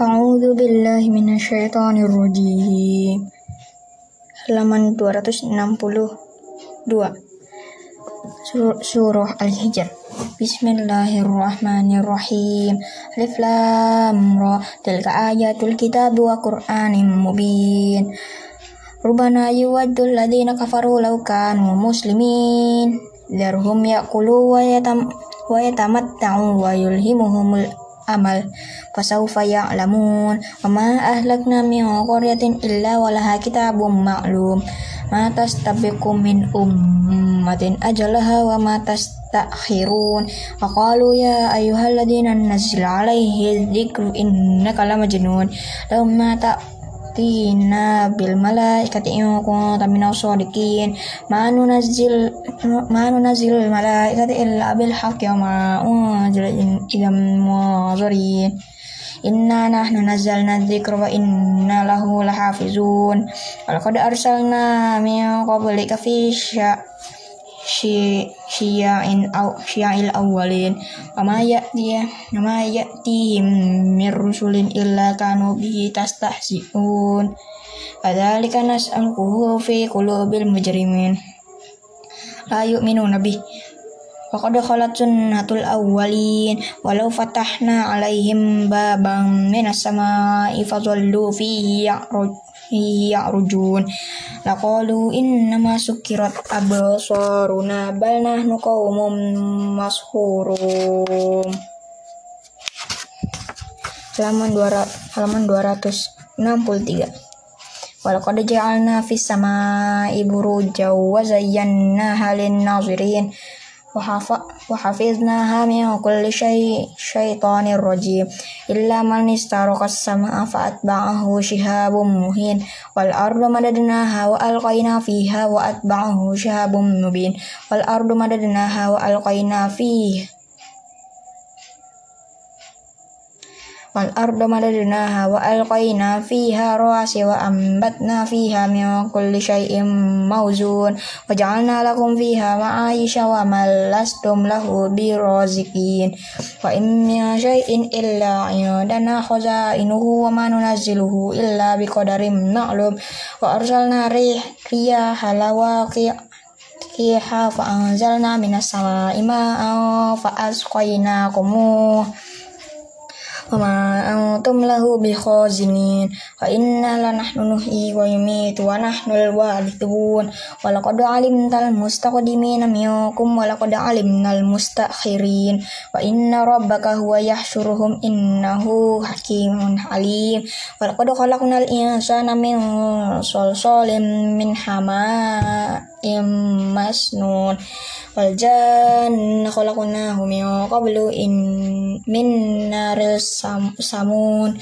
A'udzu billahi minasyaitonir rajim. Halaman 262. Sur- Surah Al-Hijr. Bismillahirrahmanirrahim. Alif Lam Ra. Tilka ayatul kitab wa Qur'anin mubin. Rubana yuwaddul ladina kafaru law kanu muslimin. Darhum ya'kulu wa yatam wa yatamatta'u wa yulhimuhumul amal. Fasawfa ya'lamun. Wa ma ahlakna min qaryatin illa walaha kitabun ma'lum. Ma tastabiqu min ummatin ajalaha wa ma tastakhirun. Wa qalu ya ayyuhalladzina nazzala alaihi dzikru innaka lamajnun. Law ma ta'tina bil malaikati in kunta minas shadiqin ma nunazzil ma nunazzil al malaikati illa bil haqqi wa ma unzila ila munzirin Inna nahnu nazzalna dzikra wa inna lahu lahafizun. Walaqad arsalna min qablika fi sya syi syia'in aw syia'il awwalin. Wa ma ya'ti wa ma ya'tihim min rusulin illa kanu bihi tastahzi'un. Kadzalika nas'aluhu fi qulubil mujrimin. La yu'minuna bih Waqad khalat sunnatul awwalin walau fatahna alaihim baban minas sama'i fadhallu fihi ya'ruj ya'rujun. Laqalu innama sukirat absaruna bal nahnu qaumun mashhurun halaman 200 halaman 263 Walaqad ja'alna fis sama'i burujan wa zayyanaha lin nazirin وحفظناها من كل شيء شيطان رجيم. إلا من استرق السماء فأتبعه شهاب مهين. والأرض مددناها وألقينا فيها وأتبعه شهاب مبين. والأرض مددناها وألقينا فيها والأرض مددناها وألقينا فيها رواسي وأنبتنا فيها من كل شيء موزون وجعلنا لكم فيها معايش وما لستم له برازقين. وإن من شيء إلا عندنا خزائنه وما ننزله إلا بقدر معلوم. وأرسلنا ريح رياح لواقع فأنزلنا من السماء ماء فأسقيناكموه. وما أنتم له بخازنين وإنا لنحن نحيي ونميت ونحن الوارثون ولقد علمت المستقدمين منكم ولقد علمنا المستأخرين وإن ربك هو يحشرهم إنه حكيم عليم ولقد خلقنا الإنسان من صلصال من حماء masnun wal janna humiyo min qablu in min naril sam, samun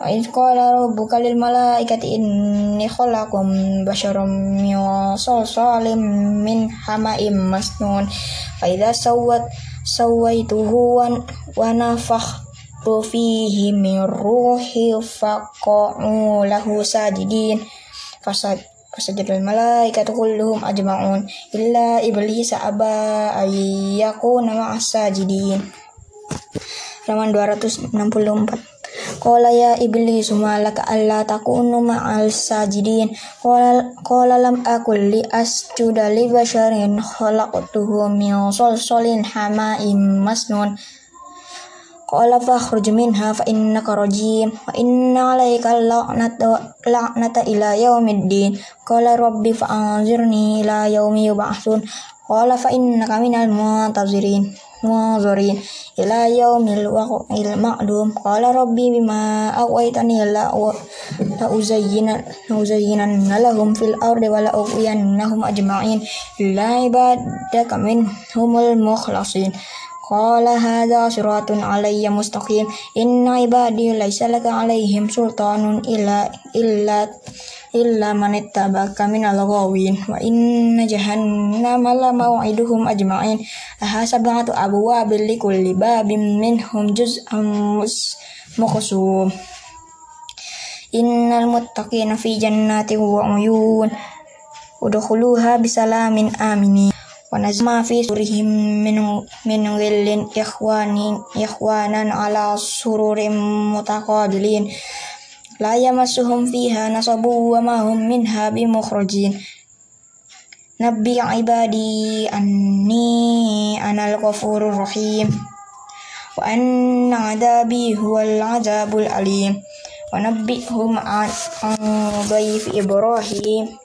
wa id qala rabbuka lil malaikati inni khalaqum basharam min salsalim min hama masnun fa idza sawat sawaituhu wa, wa nafakh fihi min ruhi faqa'u lahu sajidin fasad Fasajadul malaikatu kulluhum ajma'un illa iblis aba ayyaku nama asajidin. Raman 264. Qala ya iblis malaka alla takunu ma'al sajidin. Qala lam akul li asjuda li basharin khalaqtuhu min solsolin hama'im masnun. Qala fakhruj minha fa innaka rajim wa inna 'alaika la'nata la'nata ila yaumiddin Qala rabbi fa anzirni ila yaumi yub'atsun Qala fa innaka minal muntazirin munzirin ila yaumil waqil ma'lum. Qala rabbi bima aghwaytani la la uzayyina la uzayyinan lahum fil ardi wa la ughwiyannahum ajma'in. Illa ibadaka minhumul mukhlasin Qala hadha siratun alayya mustaqim inna ibadi laysa laka alaihim sultanun illa illa illa man ittabaka minal ghawin wa inna jahannama la maw'iduhum ajma'in laha sab'atu abwabin likulli babin minhum juz'un muqsum innal muttaqina fi jannatin wa uyun udkhuluha bisalamin aminin ونزل ما في سورهم من من غل إخوان إخوانا على سرور متقابلين. لا يمسهم فيها نصب وما هم منها بمخرجين. نبي عبادي أني أنا الغفور الرحيم. وأن عذابي هو العذاب الأليم. ونبئهم عن ضيف إبراهيم.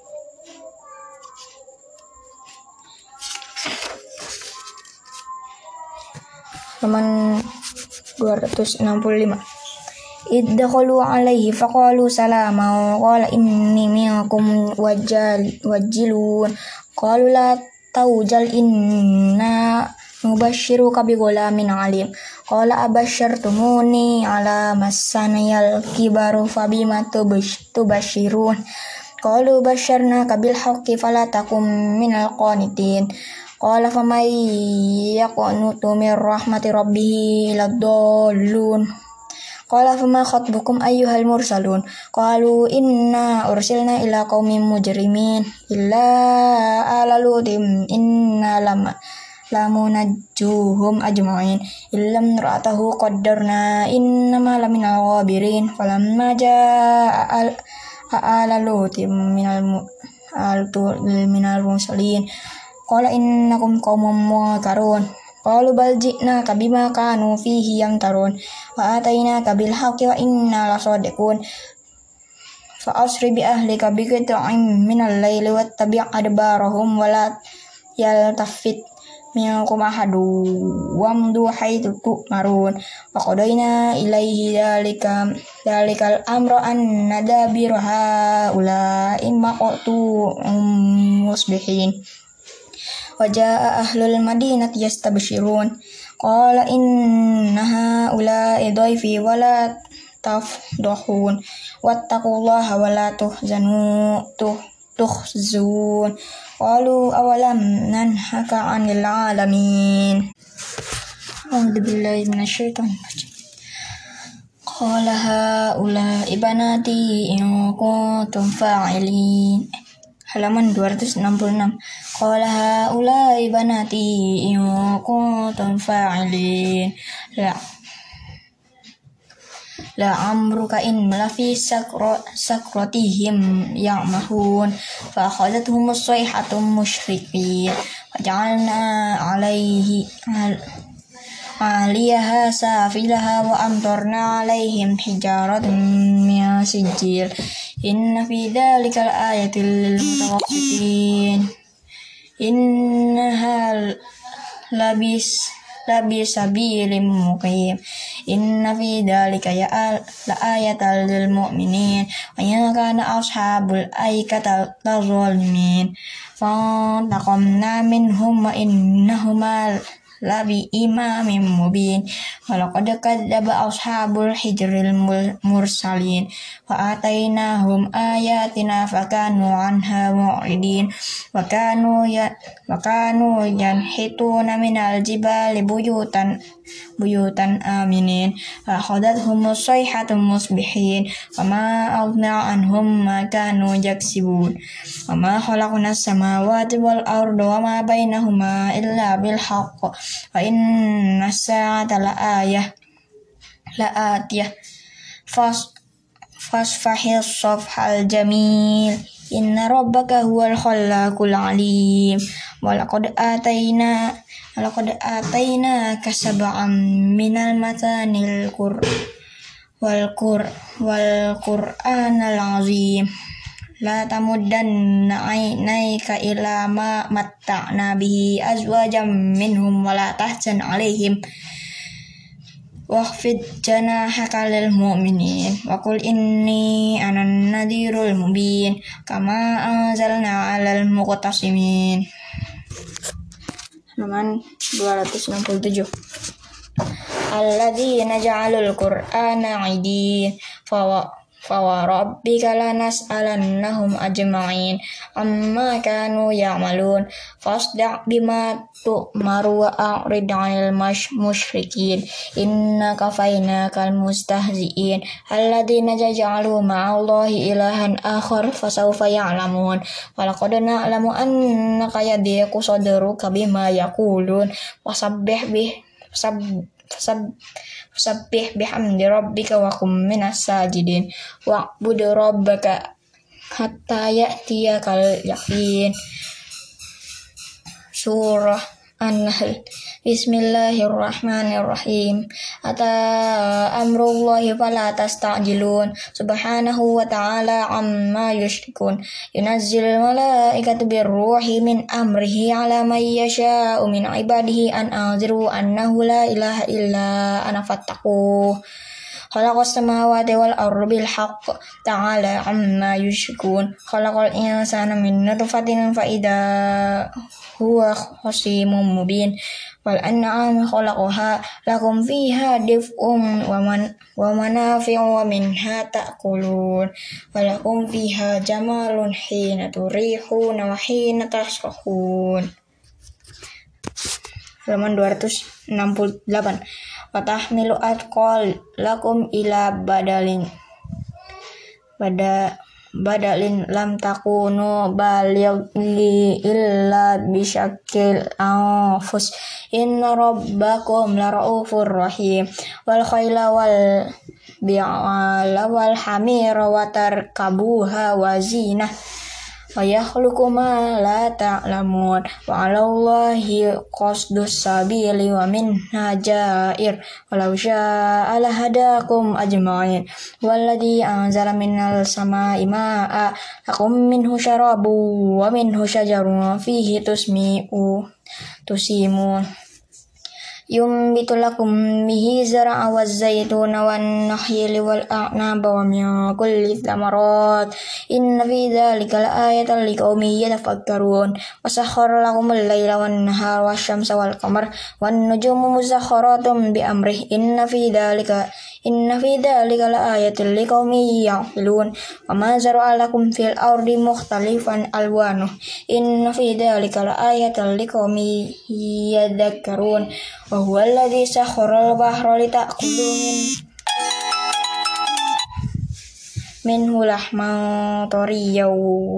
Halaman 265 Iddakhalu alaihi faqalu salama wa qala inni minkum wajal wajilun. Qalu la tawjal inna nubashiruka bi ghulamin alim. Qala abashartumuni ala masaniyal kibaru fabima tubashirun qalu basharnaka bil haqqi fala takum minal qanitin qala faman yaqnutu min rahmati rabbih ladallun Qala fama khatbukum ayyuhal mursalun? Qalu inna ursilna ila qaumin mujrimin illa ala lutim inna lama lamunajjuhum ajma'in. Illam ra'atahu qaddarna innama lamina ghabirin. Falamma ja'a al ala lutim minal al minal mursalin qala innakum qaumun munkarun Qalu bal ji'naka bima kanu fihi yamtarun. Wa atainaka bil haqqi wa inna lasadiqun fa asri bi ahlika bi qit'in min al-laili wattabi' adbarahum wa la yaltafit minkum ahadu wamdu haitsu tu'marun. Wa qadaina ilaihi dalika dalikal amra anna dabira haula imma qatu musbihin وجاء أهل المدينة يستبشرون قال إن هؤلاء ضيفي ولا تفضحون واتقوا الله ولا تحزنوا تخزون قالوا أولم ننهك عن العالمين أعوذ بالله من الشيطان الرجيم قال هؤلاء بناتي إن كنتم فاعلين halaman 266 Qala haulai banati in kuntum fa'ilin la la amruka in lafi sakro sakrotihim ya'mahun fa akhadathum as-sayhatu musyrikin wa ja'alna 'alaihi aliyaha safilaha wa amtarna 'alaihim hijaratan min sijil Inna Innaha labis labis sabilim muqim. Inna fi dhalika ya la ayatal lil mu'minin. Wa kana ashabul aikata tazalimin. Fantaqamna minhum wa innahuma labi imamin mubin. Walaqad kadzdzaba ashabul hijril mursalin. Wa atainahum ayatina fakanu anha mu'ridin. Wa kanu ya wa kanu yanhituna minal jibali buyutan buyutan aminin. Fa akhadathum sayhatu musbihin. Wa ma aghna anhum ma kanu yaksibun. Wa ma khalaqna samawati wal arda wa ma bainahuma illa bil haqq wa inna sa'ata la ayah la atiyah fas fasfahil safhal jamil. Inna rabbaka huwal khallaqul alim. Walaqad ataina walaqad ataina kasab'an minal matanil qur wal qur wal qur'anal azim la tamuddanna aynayka ila ma matta'na bihi azwajam minhum wa la tahzan alaihim Waqfid janahaka lil mu'minin. Wa qul inni anan nadhirul mubin. Kama anzalna 'alal muqtasimin. Halaman 267 Alladzina ja'alul qur'ana 'idin. Fa فوربك لنسألنهم أجمعين عما كانوا يعملون فاصدع بما تؤمر وأعرض عن المشركين إنا كفيناك المستهزئين الذين جعلوا مع الله إلها آخر فسوف يعلمون ولقد نعلم أنك يضيق صدرك بما يقولون وسبح به Fasabbih bihamdi rabbika wa kum minas sajidin. Wa'bud rabbaka hatta ya'tiyakal yakin surah An-Nahl Bismillahirrahmanirrahim. Ata amrullahi fala tasta'jilun. Subhanahu wa ta'ala amma yushrikun. Yunazzil malaikatu birruhi min amrihi ala man yasha'u min ibadihi an anziru annahu la ilaha illa ana fattaquh khalaqas samawati wal ardi bil haqq. Ta'ala amma yushrikun. Khalaqal insana min nutfatin fa idza huwa khasimun mubin wal an'am khalaqaha lakum fiha dif'un wa man wa manafi'u wa minha ta'kulun wa lakum fiha jamalun hina turihuna wa hina tasrahun halaman 268 Watahmilu atqal lakum ila badalin bada badalin lam takunu balighi illa bisyakil anfus. Inna rabbakum laraufur rahim. Wal khayla wal bi'ala wal hamira wa tarkabuha wa zinah wa yakhluqu ma la ta'lamun wa 'ala Allahi qasdus sabili wa minha ja'ir walau syaa la hadakum ajma'in walladhi anzala minal sama'i ma'a lakum minhu syarabu wa minhu syajarun fihi tusmi'u tusimun ينبت لكم به زرع والزيتون والنخيل والأعناب ومن كل الثمرات إن في ذلك لآية لقوم يتفكرون وسخر لكم الليل والنهار والشمس والقمر والنجوم مسخرات بأمره إن في ذلك إن في ذلك لآية لقوم يعقلون وما زرع لكم في الأرض مختلفا ألوانه إن في ذلك لآية لقوم يذكرون وهو الذي سخر البحر لتأكلوا من منه لحما طريا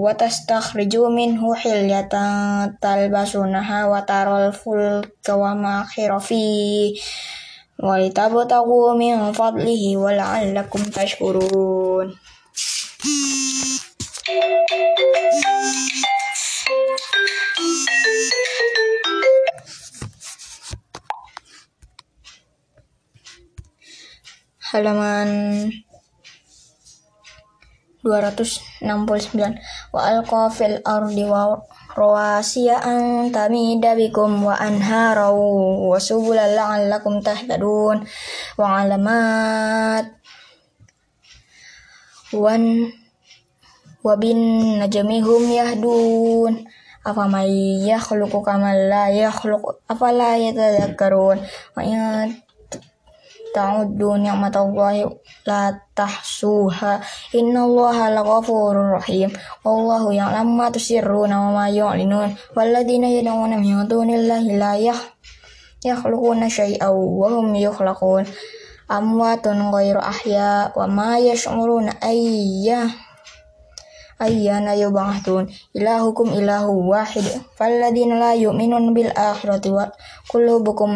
وتستخرجوا منه حلية تلبسونها وترى الفلك وماخر فيه ولتبتغوا من فضله ولعلكم تشكرون Halaman 269 wa alqafil ardi wa rawasiya an tamida bikum wa anhara wa subula la'allakum tahtadun. Wa alamat wan wa bin najmihum yahdun. Apa may yakhluqu kama la yakhluqu afala yatadhakkarun. Wa in ta'uddu ni'matallahi la tahsuha. Innallaha laghafurur rahim. Wallahu ya'lamu ma tusirruna wa ma yu'linun. Walladzina yad'una min dunillahi la yakhluquna shay'an wa hum yukhlaqun. Amwatun ghairu ahya wa ma yash'uruna ayya ayyana yub'atsun ilahukum ilahu wahid. Falladzina la yu'minun bil akhirati wa qulubukum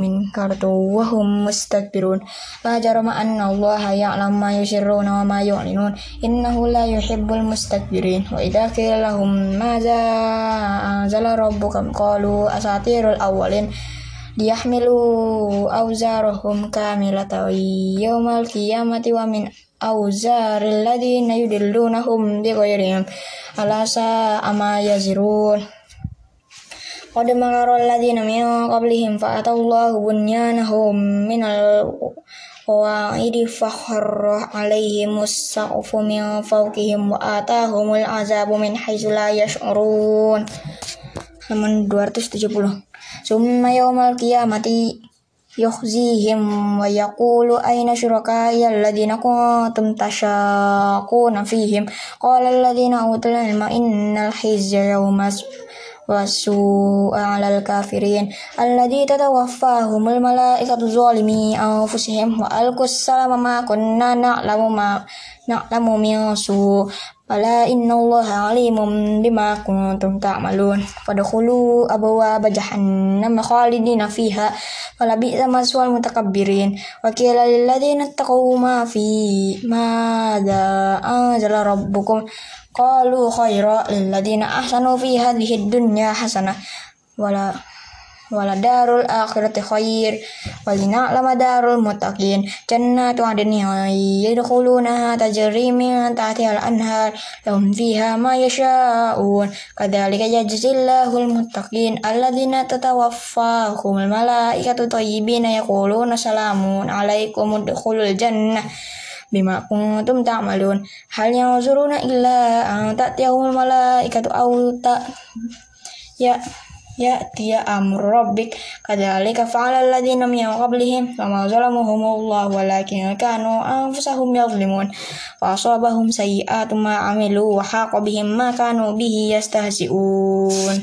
min kartu wa hum mustakbirun. La jarama anna allaha ya'lam ma yusirruna wa ma yu'linun. Innahu la yuhibbul mustakbirin. Wa idza qila lahum madza anzala rabbuka qalu asatirul awwalin. Liyahmilu awzarahum kamilatan yawmal qiyamati wa min awzaril ladina yudillunahum bighairi ala sa'a ma yazirun Qad makara alladhina min qablihim fa atallahu bunyanahum min al qawaidi fa kharra alaihim as-saqfu min fawqihim wa atahumul azabu min haitsu la yash'urun halaman 270 summa yaumal qiyamati يخزيهم ويقول أين شركائي الذين كنتم تشاقون فيهم? قال الذين أوتوا العلم إن الحزي يوم والسوء على الكافرين الذي تتوفاهم الملائكة ظالمي أنفسهم وألقوا السلام ما كنا نعلم ما نعلم من سوء Bala inna Allah alimun bima kuntum ta'malun. Fadkhulu abwaaba jahannam khalidina fiha. Wala bi'sa maswal mutakabbirin. Wa qila lil ladzina taqaw ma fi ma da rabbukum. Qalu khaira lil ladzina ahsanu fi hadhihi dunya hasanah. Wala waladarul akhirati khair. Walina lama darul muttaqin. Jannatu adnin yadkhuluna tajri min tahtiha al-anhar. Lahum fiha ma yasha'un. Kadzalika yajzillahul muttaqin alladzina tatawaffahumul malaikatu thayyibina yaquluna salamun alaikum udkhulul jannah bima kuntum ta'malun. Hal yanzuruna illa an ta'tiyahumul malaikatu aw ta ya ya tia amru rabbik kadzalika fa'ala alladziina min qablihim wa ma zalamuhumullah walakin kanu anfusahum yadhlimun wa asabahum sayyi'atu ma 'amilu wa haqa bihim ma kanu bihi yastahzi'un